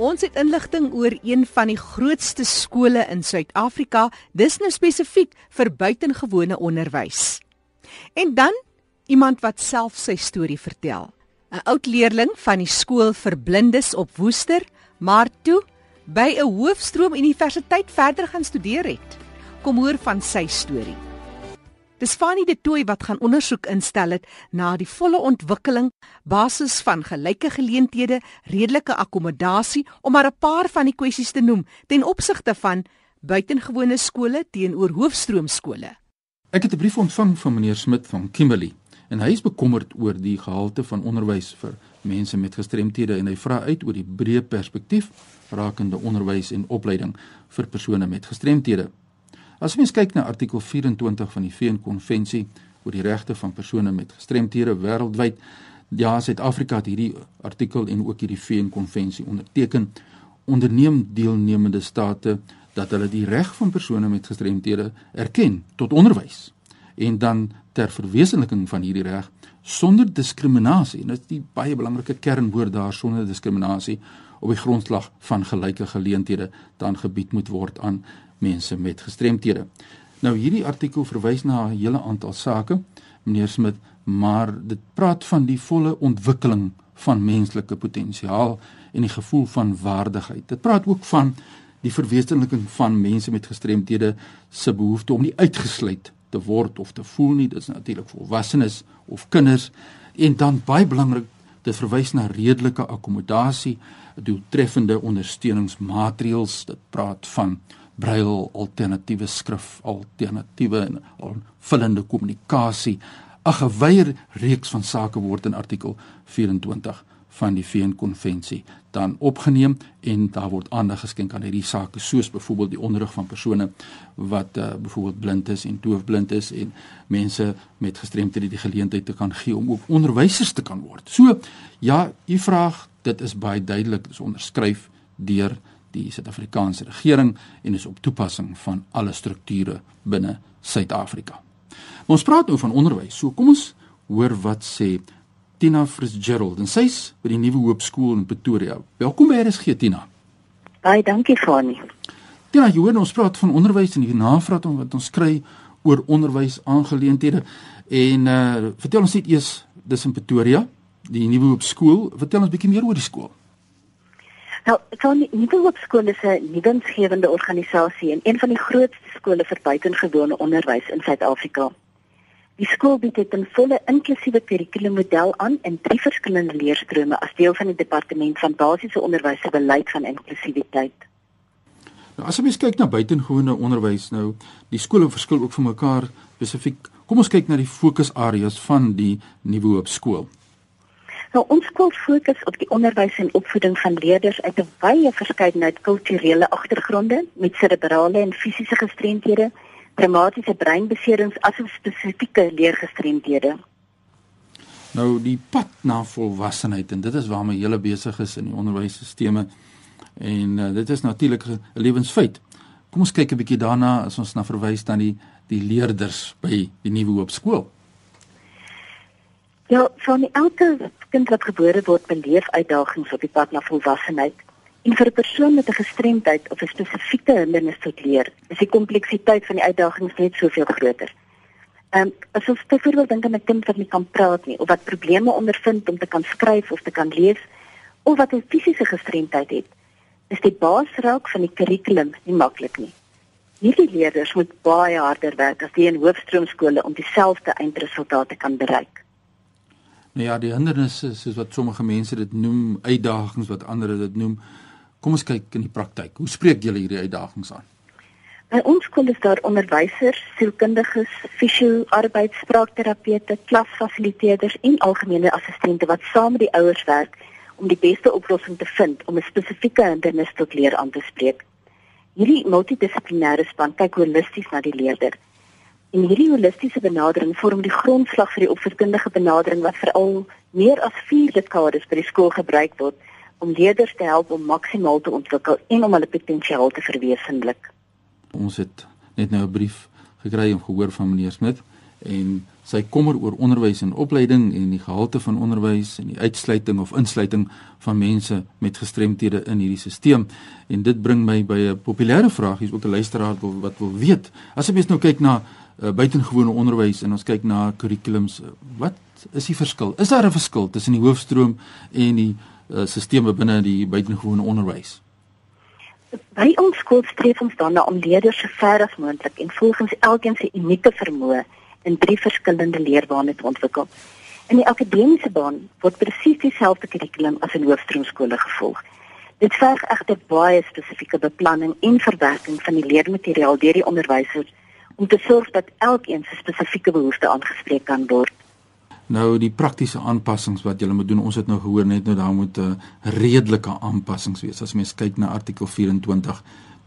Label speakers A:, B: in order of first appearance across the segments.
A: Ons het inligting oor een van die grootste skole in Suid-Afrika, dis nou spesifiek vir buitengewone onderwys. En dan iemand wat self sy storie vertel. 'n Oud leerling van die skool vir blindes op Woester, maar toe by 'n hoofstroom universiteit verder gaan studeer het. Kom hoor van sy storie. Dis Fanny de Tooi wat gaan ondersoek instel het na die volle ontwikkeling basis van gelyke geleenthede, redelike akkommodasie om maar 'n paar van die kwessies te noem ten opsigte van buitengewone skole teenoor hoofstroomskole.
B: Ek het 'n brief ontvang van meneer Smit van Kimberley en hy is bekommerd oor die gehalte van onderwys vir mense met gestremthede en hy vra uit oor die breë perspektief rakende onderwys en opleiding vir persone met gestremthede. As mens kyk na artikel 24 van die VN-konvensie oor die regte van persone met gestremthede wêreldwyd, ja, Suid-Afrika het hierdie artikel en ook hierdie VN-konvensie onderteken, onderneem deelnemende state dat hulle die reg van persone met gestremthede erken tot onderwys en dan ter verwesenliking van hierdie reg sonder diskriminasie. En dit is die baie belangrike kernwoord daar sonder diskriminasie op die grondslag van gelyke geleenthede dan gebied moet word aan mense met gestremthede. Nou hierdie artikel verwys na 'n hele aantal sake, meneer Smit, maar dit praat van die volle ontwikkeling van menslike potensiaal en die gevoel van waardigheid. Dit praat ook van die verwesenliking van mense met gestremthede se behoefte om nie uitgesluit te word of te voel nie. Dit is natuurlik volwassenes of kinders en dan baie belangrik dit verwys na redelike akkommodasie, doeltreffende ondersteuningsmaatreëls. Dit praat van brail alternatiewe skrif alternatiewe en aanvullende kommunikasie 'n geweier reeks van sake word in artikel 24 van die VN konvensie dan opgeneem en daar word aandag geskenk aan hierdie sake soos byvoorbeeld die onderrig van persone wat uh, byvoorbeeld blind is en doofblind is en mense met gestremthede die geleentheid te kan gee om ook onderwysers te kan word. So ja, u vraag, dit is baie duidelik, dit is onderskryf deur die Suid-Afrikaanse regering en is op toepassing van alle strukture binne Suid-Afrika. Ons praat nou van onderwys. So kom ons hoor wat sê Tina Fitzgerald en sy's by die Nuwe Hoop Skool in Pretoria. Welkom by RSG Tina.
C: Baie dankie Fani.
B: Tina, jy hoor ons praat van onderwys en die navraag wat ons kry oor onderwys aangeleenthede en uh vertel ons net eers dis in Pretoria, die Nuwe Hoop Skool. Vertel ons bietjie meer oor die skool.
C: Nou, van Nuwe Hoop Skool is 'n nuwensgewende organisasie en een van die grootste skole vir buitengewone onderwys in Suid-Afrika. Die skool bied 'n volle inklusiewe kurrikulummodel aan in drie verskillende leerstrome as deel van die departement van basiese onderwys se beleid van inklusiwiteit.
B: Nou, as ons kyk na buitengewone onderwys nou, die skole verskil ook van mekaar spesifiek. Kom ons kyk na die fokusareas van die Nuwe Hoop Skool.
C: Nou ons skool fokus op die onderwys en opvoeding van leerders uit 'n wye verskeidenheid kulturele agtergronde met serebrale en fisiese gestremthede, traumatiese breinbeserings asook spesifieke leergestremthede.
B: Nou die pad na volwassenheid en dit is waarmee jy besig is in die onderwysstelsels en uh, dit is natuurlik 'n lewensfeit. Kom ons kyk 'n bietjie daarna as ons na verwys dan die die leerders by die nuwe hoop skool.
C: Ja, van elke kind wat gebore word, beleef uitdagings op die pad na volwassenheid. En vir 'n persoon met 'n gestremdheid of 'n spesifieke hindernis tot leer, is die kompleksiteit van die uitdagings net soveel groter. Ehm um, as ons byvoorbeeld dink aan 'n kind wat nie kan praat nie of wat probleme ondervind om te kan skryf of te kan lees of wat 'n fisiese gestremdheid het, is die basisraak van die kurrikulum nie maklik nie. Hierdie leerders moet baie harder werk as die in hoofstroomskole om dieselfde eindresultate te kan bereik.
B: Nou ja, die hindernisse soos wat sommige mense dit noem, uitdagings wat ander dit noem. Kom ons kyk in die praktyk. Hoe spreek julle hierdie uitdagings aan?
C: By ons skool is daar onderwysers, sielkundiges, fisio-arbeidsspraakterapeute, klasfasiliteerders en algemene assistente wat saam met die ouers werk om die beste oplossing te vind om 'n spesifieke hindernis tot leer aan te spreek. Hierdie multidissiplinêre span kyk holisties na die leerder En hierdie holistiese benadering vorm die grondslag vir die opvoedkundige benadering wat veral meer as 4 dekades by die skool gebruik word om leerders te help om maksimaal te ontwikkel en om hulle potensiaal te verwesenlik.
B: Ons het net nou 'n brief gekry en gehoor van meneer Smit en sy kommer oor onderwys en opleiding en die gehalte van onderwys en die uitsluiting of insluiting van mense met gestremthede in hierdie stelsel. En dit bring my by 'n populêre vraag, hier's ook 'n luisteraar wat wat wil weet. As jy nou kyk na uh, buitengewone onderwys en ons kyk na kurrikulums, uh, wat is die verskil? Is daar 'n verskil tussen die hoofstroom en die uh, stelsels binne die buitengewone onderwys?
C: By ons skool streef ons dan na om leerders so ver as moontlik en volgens elkeen se unieke vermoë in drie verskillende leerbane te ontwikkel. In die akademiese baan word presies dieselfde kurrikulum as in hoofstroomskole gevolg. Dit verg egter baie spesifieke beplanning en verwerking van die leermateriaal deur die onderwysers om te sorg dat elkeen se spesifieke behoeftes aangespreek kan word.
B: Nou die praktiese aanpassings wat jy moet doen, ons het nou gehoor net nou daar moet 'n uh, redelike aanpassings wees. As mens kyk na artikel 24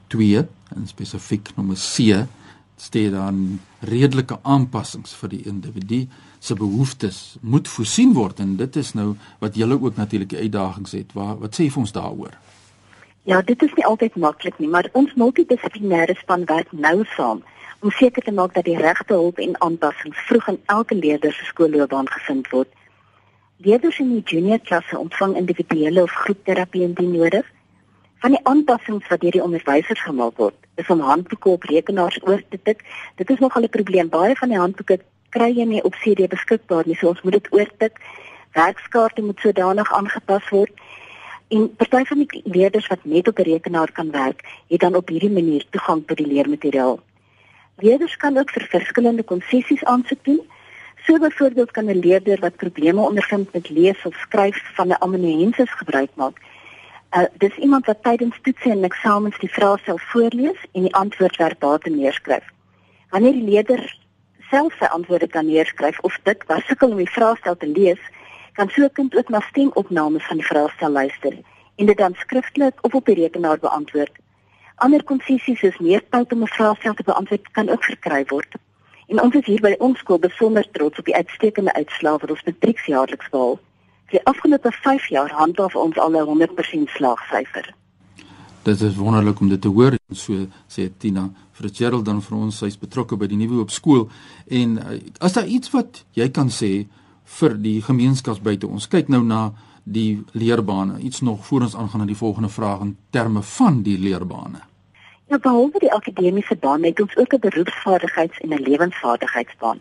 B: 2 en spesifiek nommer C sê dan redelike aanpassings vir die individu se behoeftes moet voorsien word en dit is nou wat julle ook natuurlik uitdagings het. Wat wat sê jy vir ons daaroor?
C: Ja, dit is nie altyd maklik nie, maar ons multidissiplinêre span werk nou saam om seker te maak dat die regte hulp en aanpassings vroeg in elke leerder se skoolloopbaan gevind word. Leerders in die junior klasse ontvang individuele of groepterapie indien nodig. Van die aanpassings wat deur die onderwysers gemaak word, is om handboeke op rekenaars oor te tik. Dit is nogal 'n probleem. Baie van die handboeke kry jy nie op CD beskikbaar nie, so ons moet dit oortik. Werkskaarte moet sodanig aangepas word. En party van die leerders wat net op 'n rekenaar kan werk, het dan op hierdie manier toegang tot die leermateriaal. Leerders kan ook vir verskillende konsessies aansoek doen. So byvoorbeeld kan 'n leerder wat probleme ondervind met lees of skryf van 'n amanuensis gebruik maak. Uh, dis iemand wat tydens toetse en eksamens die vraestel voorlees en die antwoord verbaal neerskryf. Wanneer die leerder self sy antwoorde kan neerskryf of dit was sukkel om die vraestel te lees, kan so 'n kind ook na stemopnames van die vraestel luister en dit dan skriftelik of op die rekenaar beantwoord Ander konsessies soos meer tyd om 'n vraestel te beantwoord kan ook verkry word. En ons is hier by ons skool besonder trots op die uitstekende uitslae wat ons matrieksjaarliks behaal. Vir die afgelope 5 jaar handhaaf ons al 'n 100% slaagsyfer.
B: Dit is wonderlik om dit te hoor. So sê Tina Fitzgerald dan vir ons, sy's betrokke by die nuwe op skool en uh, as daar iets wat jy kan sê vir die gemeenskaps buite ons kyk nou na die leerbane. Iets nog voor ons aangaan na die volgende vraag in terme van die leerbane.
C: Ja, behalwe die akademiese baan het ons ook 'n beroepsvaardigheids- en 'n lewensvaardigheidsbaan.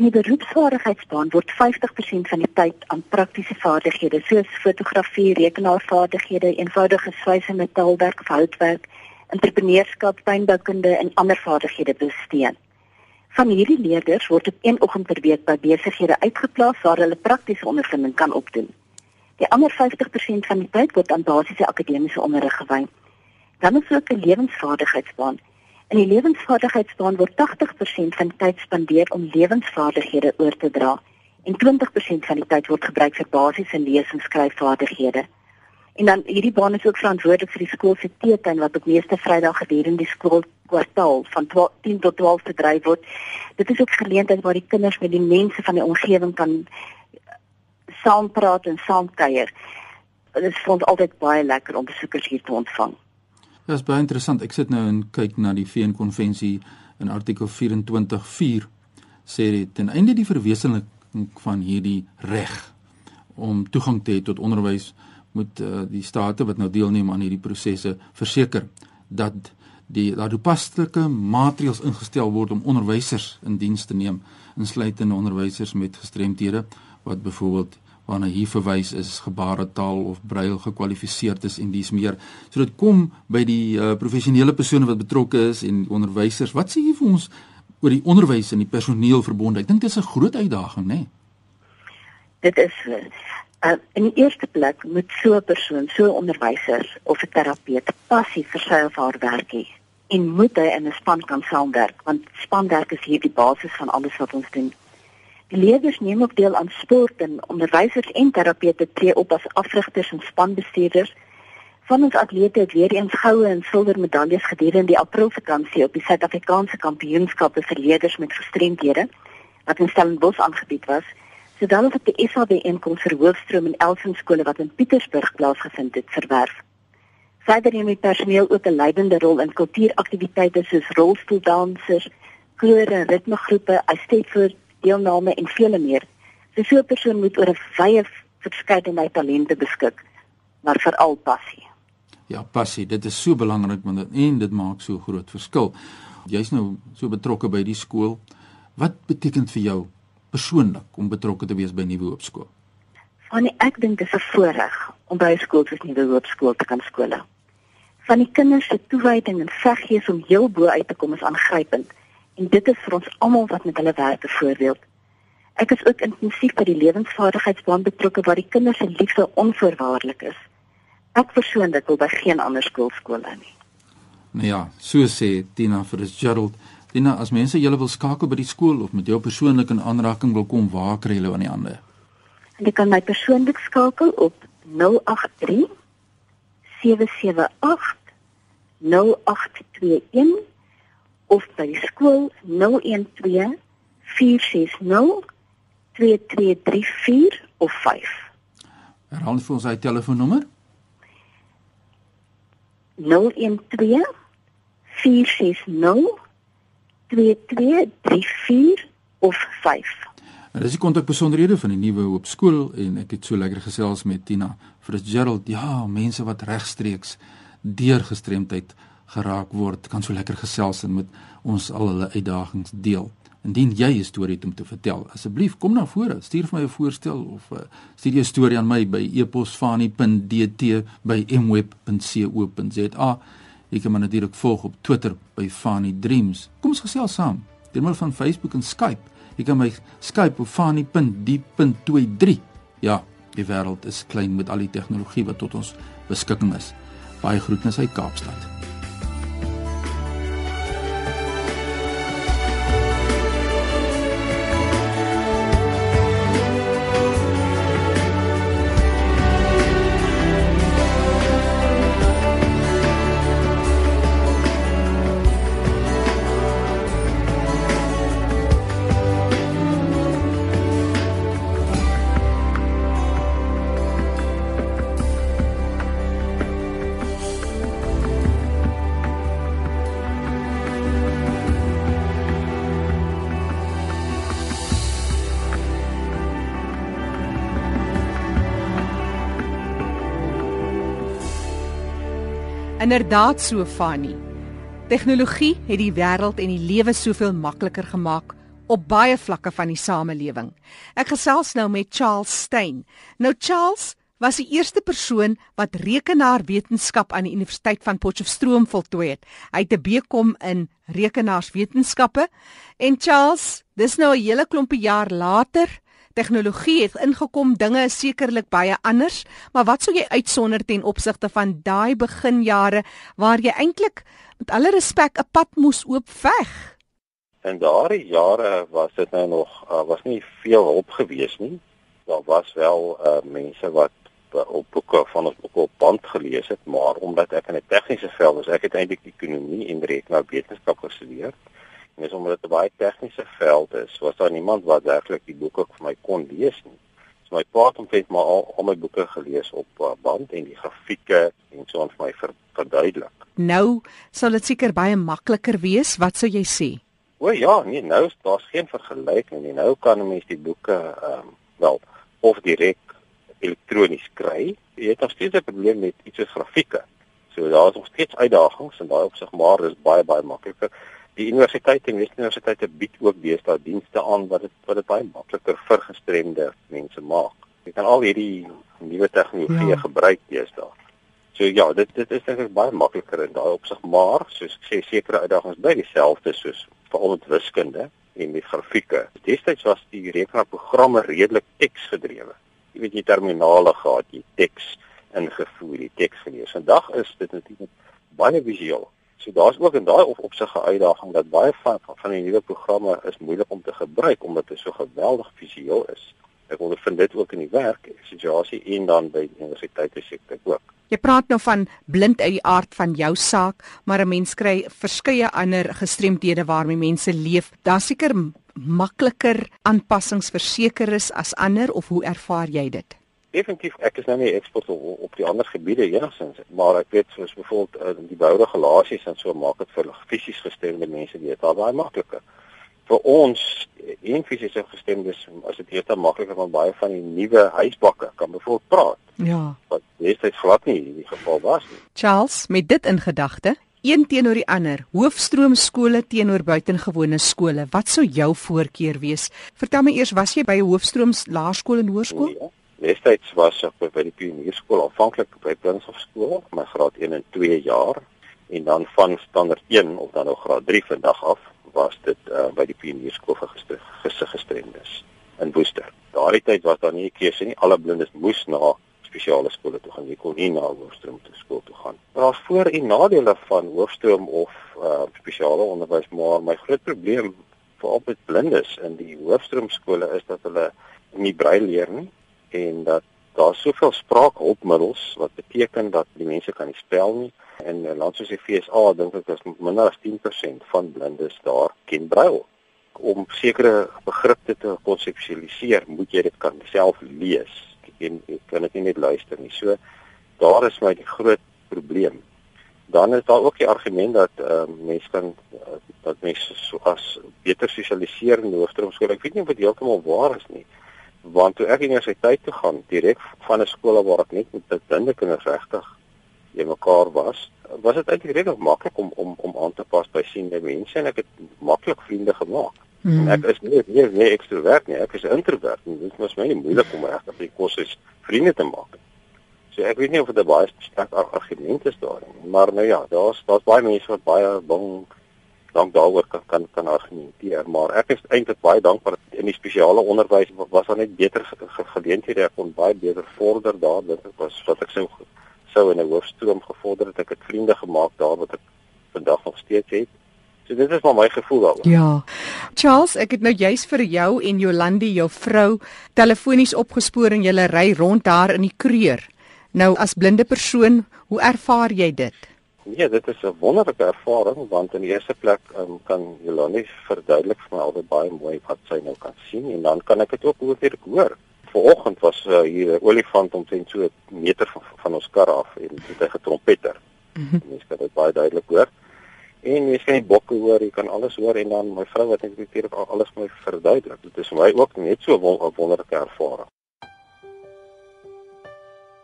C: In die beroepsvaardigheidsbaan word 50% van die tyd aan praktiese vaardighede soos fotografie, rekenaarvaardighede, eenvoudige swys en metaalwerk of houtwerk, entrepreneurskap, tuinboukunde en ander vaardighede bestee. Van hierdie leerders word op een oggend per week by besighede uitgeplaas waar hulle praktiese ondervinding kan opdoen. Die ander 50% van die tyd word aan basiese akademiese onderrig gewy. Dan is ook 'n lewensvaardigheidsbaan. In die lewensvaardigheidsbaan word 80% van tyd spandeer om lewensvaardighede oor te dra en 20% van die tyd word gebruik vir basiese lees- en skryfvaardighede. En dan hierdie baan is ook verantwoordelik vir die skool se teetuin wat op meeste Vrydag gedurende die skoolkwartaal van 10 tot 12 bedryf word. Dit is ook geleentheid waar die kinders met die mense van die omgewing kan saam praat en saam kuier. Dit is vir ons altyd baie lekker om besoekers hier te ontvang.
B: Ja, dit is baie interessant. Ek sit nou en kyk na die VN konvensie in artikel 24.4 sê dit ten einde die verwesenliking van hierdie reg om toegang te hê tot onderwys moet uh, die state wat nou deelneem aan hierdie prosesse verseker dat die daar toepaslike maatreëls ingestel word om onderwysers in diens te neem insluitende onderwysers met gestremthede wat byvoorbeeld waarna hier verwys is gebaretaal of brail gekwalifiseerd is en dis meer. So dit kom by die uh, professionele persone wat betrokke is en onderwysers. Wat sê jy vir ons oor die onderwys en die personeel verbonde? Ek dink dit is 'n groot uitdaging, né? Nee?
C: Dit is uh, in die eerste plek moet so 'n persoon, so 'n onderwyser of 'n terapeut passie vir sy of haar werk hê en moet hy in 'n span kan saamwerk want spanwerk is hier die basis van alles wat ons doen. Leerders neem ook deel aan sport en onderwysers en terapeute tree op as afrigters en spanbestuurders. Van ons atlete het weer eens goue en silwer medaljes gedurende die Aprilvakansie op die Suid-Afrikaanse Kampioenskappe vir leerders met gestremdhede wat in Stellenbosch aangebied was. Sodan het die SABN kom vir hoofstroom en Elsen skole wat in Pietersburg plaasgevind het verwerf. Verder neem die personeel ook 'n leidende rol in kultuuraktiwiteite soos rolstoeldansers, kore, ritmegroepe, Eisteddford deelname en vele meer. So so 'n persoon moet oor 'n wye verskeidenheid talente beskik, maar veral passie.
B: Ja, passie, dit is so belangrik want dit en dit maak so groot verskil. Jy's nou so betrokke by die skool. Wat beteken vir jou persoonlik om betrokke te wees by Nuwe Hoop skool?
C: Van ek dink dit is 'n voorreg om by 'n skool soos Nuwe Hoop skool te kan skole. Van die kinders se toewyding en veggees om heel bo uit te kom is aangrypend en dit is vir ons almal wat met hulle werk 'n voorbeeld. Ek is ook intensief by die lewensvaardigheidsbaan betrokke waar die kinders se liefde onvoorwaardelik is. Ek persoonlik wil by geen ander skool hê nie.
B: Nou ja, so sê Tina vir Gerald. Tina, as mense julle wil skakel by die skool of met jou persoonlik in aanraking wil kom, waar kry hulle aan die hande?
C: Jy kan my persoonlik skakel op 083 778 0821 of by die skool 012 460 2334 of 5.
B: Herhaal vir ons hy telefoonnommer.
C: 012 460 2334 of 5.
B: En dis die kontakbesonderhede van die nuwe Hoop skool en ek het so lekker gesels met Tina Fitzgerald. Ja, mense wat regstreeks deur gestremdheid geraak word, kan so lekker gesels en met ons al hulle uitdagings deel. Indien jy 'n storie het om te vertel, asseblief kom na vore, stuur vir my 'n voorstel of uh, stuur jou storie aan my by eposfani.dt@mweb.co.za. Jy kan my natuurlik volg op Twitter by Fani Dreams. Kom ons gesels saam. Deur middel van Facebook en Skype. Jy kan my Skype op fani.d.23. Ja, die wêreld is klein met al die tegnologie wat tot ons beskikking is. Baie groetnisse uit Kaapstad.
A: Inderdaad so Fanny. Tegnologie het die wêreld en die lewe soveel makliker gemaak op baie vlakke van die samelewing. Ek gesels nou met Charles Stein. Nou Charles was die eerste persoon wat rekenaarwetenskap aan die Universiteit van Potchefstroom voltooi het. Hy het 'n BCom in rekenaarswetenskappe en Charles, dis nou 'n hele klompie jaar later Tegnologie het ingekom, dinge is sekerlik baie anders, maar wat sou jy uitsonder ten opsigte van daai beginjare waar jy eintlik met alle respek 'n pad moes oop veg?
D: In daardie jare was dit nou nog uh, was nie veel hulp gewees nie. Daar was wel uh, mense wat op boeke van ons boeke op band gelees het, maar omdat ek in 'n tegniese veld is, ek het eintlik ekonomie en rekenaarwetenskap gestudeer. En dis omdat dit 'n baie tegniese veld is, was daar niemand wat werklik die boeke vir my kon lees nie. So my pa het omtrent maar al, al my boeke gelees op uh, band en die grafieke en so aan vir my ver, verduidelik.
A: Nou sal dit seker baie makliker wees, wat sou jy sê?
D: O ja, nee, nou is daar geen vergelyking nie. Nou kan 'n mens die boeke ehm um, wel of direk elektronies kry. Jy het nog steeds 'n probleem met iets soos grafieke. So daar is nog steeds uitdagings en daai opsig maar is baie baie makliker die universiteite en universiteite bied ook deesdae dienste aan wat dit wat dit baie makliker vir gestremde mense maak. Jy kan al hierdie nuwe tegnologie ja. gebruik deesdae. So ja, dit dit is eintlik baie makliker in daai opsig, maar soos ek sê sekere uitdagings bly dieselfde soos veral met wiskunde en met grafieke. Destyds was die rekenaarprogramme redelik teksgedrewe. Jy weet jy terminale gehad, jy teks ingevoer, die teks gelees. Vandag is dit natuurlik baie visueel So daar's ook in daai opsigte uitdaging dat baie van van die nuwe programme is moeilik om te gebruik omdat dit so geweldig visueel is. Ek ondervind dit ook in die werk situasie en dan by die universiteite sektor ook.
A: Jy praat nou van blind uit die aard van jou saak, maar 'n mens kry verskeie ander gestremdhede waarmee mense leef. Daar seker makliker aanpassings verseker is as ander of hoe ervaar jy dit?
D: Definitief, ek is nou nie ekspert op, op die ander gebiede enigstens, maar ek weet soos byvoorbeeld uh, die bouregulasies en so maak dit vir fisies gestremde mense dit daar baie makliker. vir ons en fisiese gestremdes as dit heeltemal makliker van baie van die nuwe huisbakke kan bijvoorbeeld praat.
A: Ja.
D: Wat destyds glad nie die geval was nie.
A: Charles, met dit in gedagte, een teenoor die ander, hoofstroom skole teenoor buitengewone skole, wat sou jou voorkeur wees? Vertel my eers, was jy by 'n hoofstroom laerskool en hoërskool?
D: Nee, destyds was ek by die pionierskool aanvanklik by Prinshof skool, my graad 1 en 2 jaar en dan van standaard 1 of dan nou graad 3 vandag af was dit uh, by die pionierskool vir gesiggestremdes in Woester. Daardie tyd was daar nie 'n keuse nie. Alle blindes moes na spesiale skole toe gaan. Jy kon nie na hoofstroom toe skool toe gaan. Daar's voor- en nadele van hoofstroom of uh, spesiale onderwys, maar my groot probleem veral met blindes in die hoofstroom skole is dat hulle nie braille leer nie en dat daar soveel spraakhulpmiddels wat beteken dat die mense kan nie spel nie en 'n land soos die FSA dink ek is minder as 10% van blindes daar ken braille om sekere begrippe te konseptualiseer moet jy dit kan self lees en ek kan dit nie net luister nie. So daar is my die groot probleem. Dan is daar ook die argument dat ehm uh, mense kan uh, dat mense so as beter sosialiseer in hoofstroomskool. Ek weet nie of dit heeltemal waar is nie. Want toe ek universiteit toe gaan, direk van 'n skool waar ek net met blinde kinders regtig jy mekaar was, was dit eintlik regtig maklik om om om aan te pas by siende mense en ek het maklik vriende gemaak. Hmm. Ek is nie nie nie ekstrovert nie, ek is introvert en dit was my nie moeilik om regtig die kursus vriende te maak. So ek weet nie of dit 'n baie sterk argument is daar nie, maar nou ja, daar's daar's baie mense wat baie bang dank daaroor kan kan kan argumenteer, maar ek is eintlik baie dankbaar in die spesiale onderwys was daar net beter geleenthede ek kon baie beter vorder daar dit was wat ek sou sou in 'n hoofstroom gevorder het ek het vriende gemaak daar wat ek vandag nog steeds het So dit is maar my gevoel daaroor.
A: Ja. Charles, ek het nou juis vir jou en Jolandi, jou vrou, telefonies opgespoor en julle ry rond daar in die kreur. Nou as blinde persoon, hoe ervaar jy dit?
D: Ja, dit is 'n wonderlike ervaring want in die eerste plek um, kan Jolandi verduidelik vir my altyd baie mooi wat sy nou kan sien en dan kan ek dit ook weer hoor. Vanoggend was uh, hier 'n olifant omtrent so 'n meter van, van ons kar af en het hy getrompeter. Mm -hmm. Mens kan dit baie duidelik hoor. En jy sien bokke hoor, jy kan alles hoor en dan my vrou wat net hier alles my verduidelik. Dit is vir my ook net so 'n wonderlike ervaring.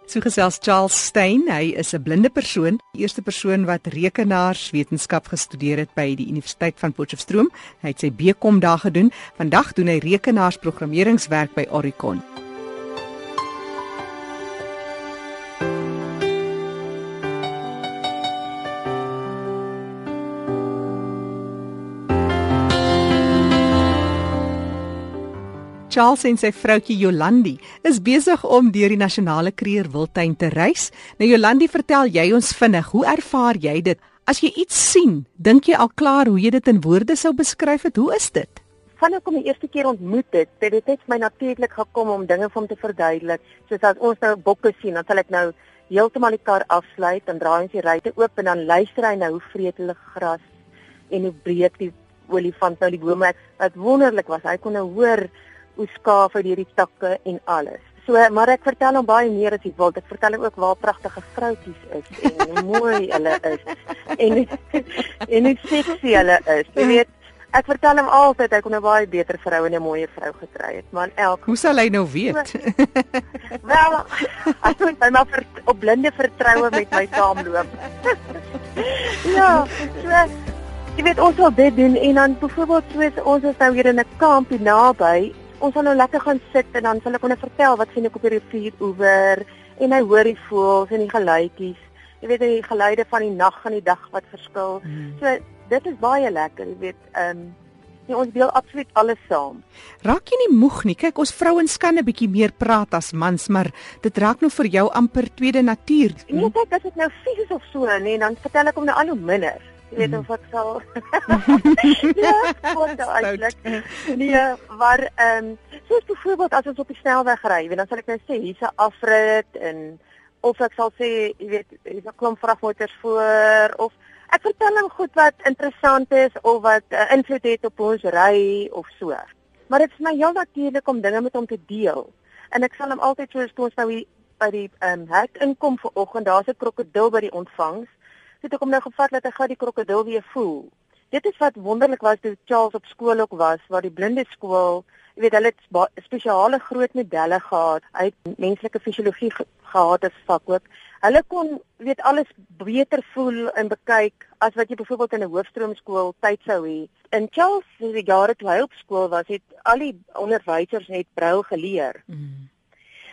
A: So gesels Charles Stein, hy is 'n blinde persoon, die eerste persoon wat rekenaarswetenskap gestudeer het by die Universiteit van Potchefstroom. Hy het sy BCom daar gedoen. Vandag doen hy rekenaarsprogrammeringswerk by Oricon. Charles en sy vroutjie Jolandi is besig om deur die nasionale kreer wildtuin te reis. Nou Jolandi, vertel jy ons vinnig, hoe ervaar jy dit? As jy iets sien, dink jy al klaar hoe jy dit in woorde sou beskryf het? Hoe is dit?
E: Vanaf ek hom die eerste keer ontmoet het, het dit net my natuurlik gekom om dinge vir hom te verduidelik. Soos as ons nou bokke sien, dan sal ek nou heeltemal die kar afsluit en draai ons die ruitte oop en dan luister hy nou hoe vreet hulle gras en hoe breek die olifant nou die bome. Wat wonderlik was, hy kon nou hoor hoe skaaf uit hierdie takke en alles. So, maar ek vertel hom baie meer as hy wil. Ek vertel hom ook waar pragtige vroutjies is en hoe mooi hulle is en en hoe sexy hulle is. Jy weet, ek vertel hom altyd hy kon 'n baie beter vrou en 'n mooier vrou gekry het. Man, elk
A: Hoe sal hy nou weet? So,
E: wel, ek moet hy maar op blinde vertroue met my saamloop. ja, so Jy weet ons wil dit doen en dan byvoorbeeld soos ons is nou hier in 'n kamp naby ons gaan nou lekker gaan sit en dan sal ek hom vertel wat sien ek op die rivier oewer en hy hoor die voëls en die geluidjies. Jy weet die geluide van die nag en die dag wat verskil. Hmm. So dit is baie lekker, jy weet, ehm um, Ja, ons deel absoluut alles saam.
A: Raak jy nie moeg nie? Kyk, ons vrouens kan 'n bietjie meer praat as mans, maar dit raak nou vir jou amper tweede natuur.
E: Nee, kyk, as dit nou fisies of so, nee, dan vertel ek hom nou al hoe minder. Jy weet of ek sal Ja, wat eintlik. Nee, maar ehm um, soos byvoorbeeld as ons op die snelweg ry, weet dan sal ek net sê hier's 'n afrit en of ek sal sê, jy weet, hier's 'n klomp vragmotors voor of ek vertel hom goed wat interessant is of wat uh, invloed het op ons ry of so. Maar dit is my heel natuurlik om dinge met hom te deel. En ek sal hom altyd soos toe ons nou by die ehm um, hek inkom vir oggend, daar's 'n krokodil by die ontvangs het ek hom nou gevat dat hy gou die krokodil weer voel. Dit is wat wonderlik was toe Charles op skool ook was, waar die blinde skool, jy weet hulle het spesiale groot modelle gehad. Hy het menslike fisiologie ge gehad as vak ook. Hulle kon weet alles beter voel en bekyk as wat jy byvoorbeeld in 'n hoofstroomskool tyd sou hê. In Charles se jare toe hy op skool was, het al die onderwysers net brail geleer. Mm.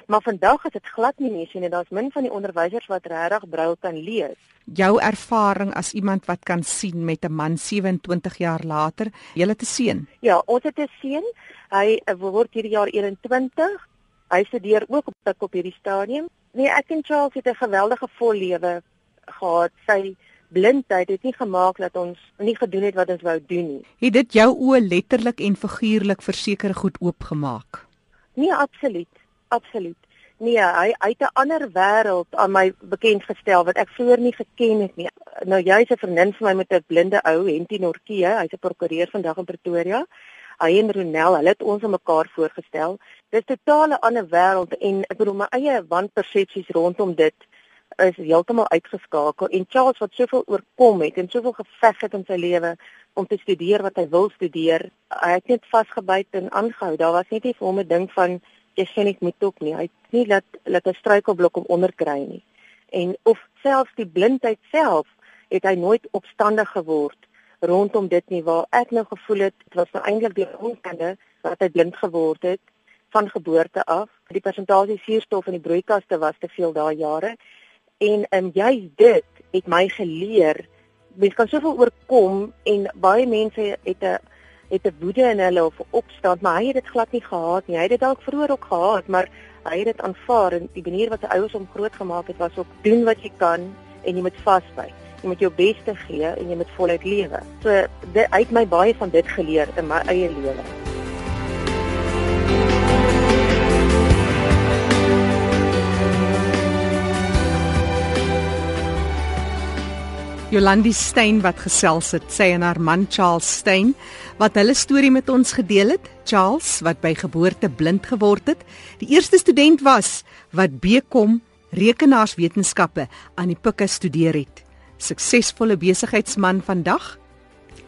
E: Maar vandag is dit glad nie meer sien en daar's min van die onderwysers wat regtig brail kan lees.
A: Jou ervaring as iemand wat kan sien met 'n man 27 jaar later, jy het 'n seun.
E: Ja, ons het 'n seun. Hy eh, word hierdie jaar 21. Hy studeer ook op tik op hierdie stadium. Nee, ek en Charles het 'n geweldige vol lewe gehad. Sy blindheid het nie gemaak dat ons nie gedoen het wat ons wou doen nie.
A: Het dit jou oë letterlik en figuurlik verseker goed oopgemaak?
E: Nee, absoluut absoluut. Nee, hy het 'n ander wêreld aan my bekend gestel wat ek vroeër nie geken het nie. Nou jy's 'n vriendin van my met 'n blinde ou, Hentie Norkie, hy's 'n prokureur vandag in Pretoria. Hy en Ronel, hulle het ons aan mekaar voorgestel. Dis 'n totale ander wêreld en ek bedoel my eie wanpersepsies rondom dit is heeltemal uitgeskakel en Charles wat soveel oorkom het en soveel geveg het in sy lewe om te studeer wat hy wil studeer, hy het net vasgebyt en aangehou. Daar was net nie vir hom 'n ding van jy sien ek moet ook nie. Hy het nie dat dat 'n struikelblok om onderkry nie. En of selfs die blindheid self het hy nooit opstandig geword rondom dit nie waar ek nou gevoel het dit was nou eintlik die onkunde wat hy blind geword het van geboorte af. Die persentasie suurstof in die broeikaste was te veel daai jare. En en jy dit het my geleer mens kan soveel oorkom en baie mense het 'n het 'n woede in hulle of opstand, maar hy het dit glad nie gehad nie. Hy het dit dalk vroeër ook gehad, maar hy het dit aanvaar en die manier wat sy ouers hom grootgemaak het was op doen wat jy kan en jy moet vasbyt. Jy moet jou bes te gee en jy moet voluit lewe. So dit uit my baie van dit geleer in my eie lewe.
A: Jolandi Stein wat gesels het, sy en haar man Charles Stein wat hulle storie met ons gedeel het. Charles wat by geboorte blind geword het, die eerste student was wat BCom rekenaarswetenskappe aan die Pikke studeer het. Suksesvolle besigheidsman vandag.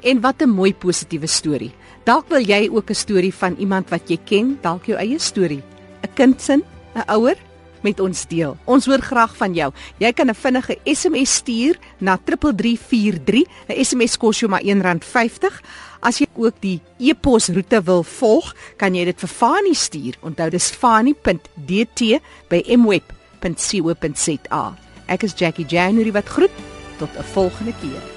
A: En wat 'n mooi positiewe storie. Dalk wil jy ook 'n storie van iemand wat jy ken, dalk jou eie storie. 'n Kindsin, 'n ouer met ons deel. Ons hoor graag van jou. Jy kan 'n vinnige SMS stuur na 3343. 'n SMS kos jou maar R1.50. As jy ook die e-pos roete wil volg, kan jy dit vir Fani stuur. Onthou dis fani.dt@mweb.co.za. Ek is Jackie January wat groet tot 'n volgende keer.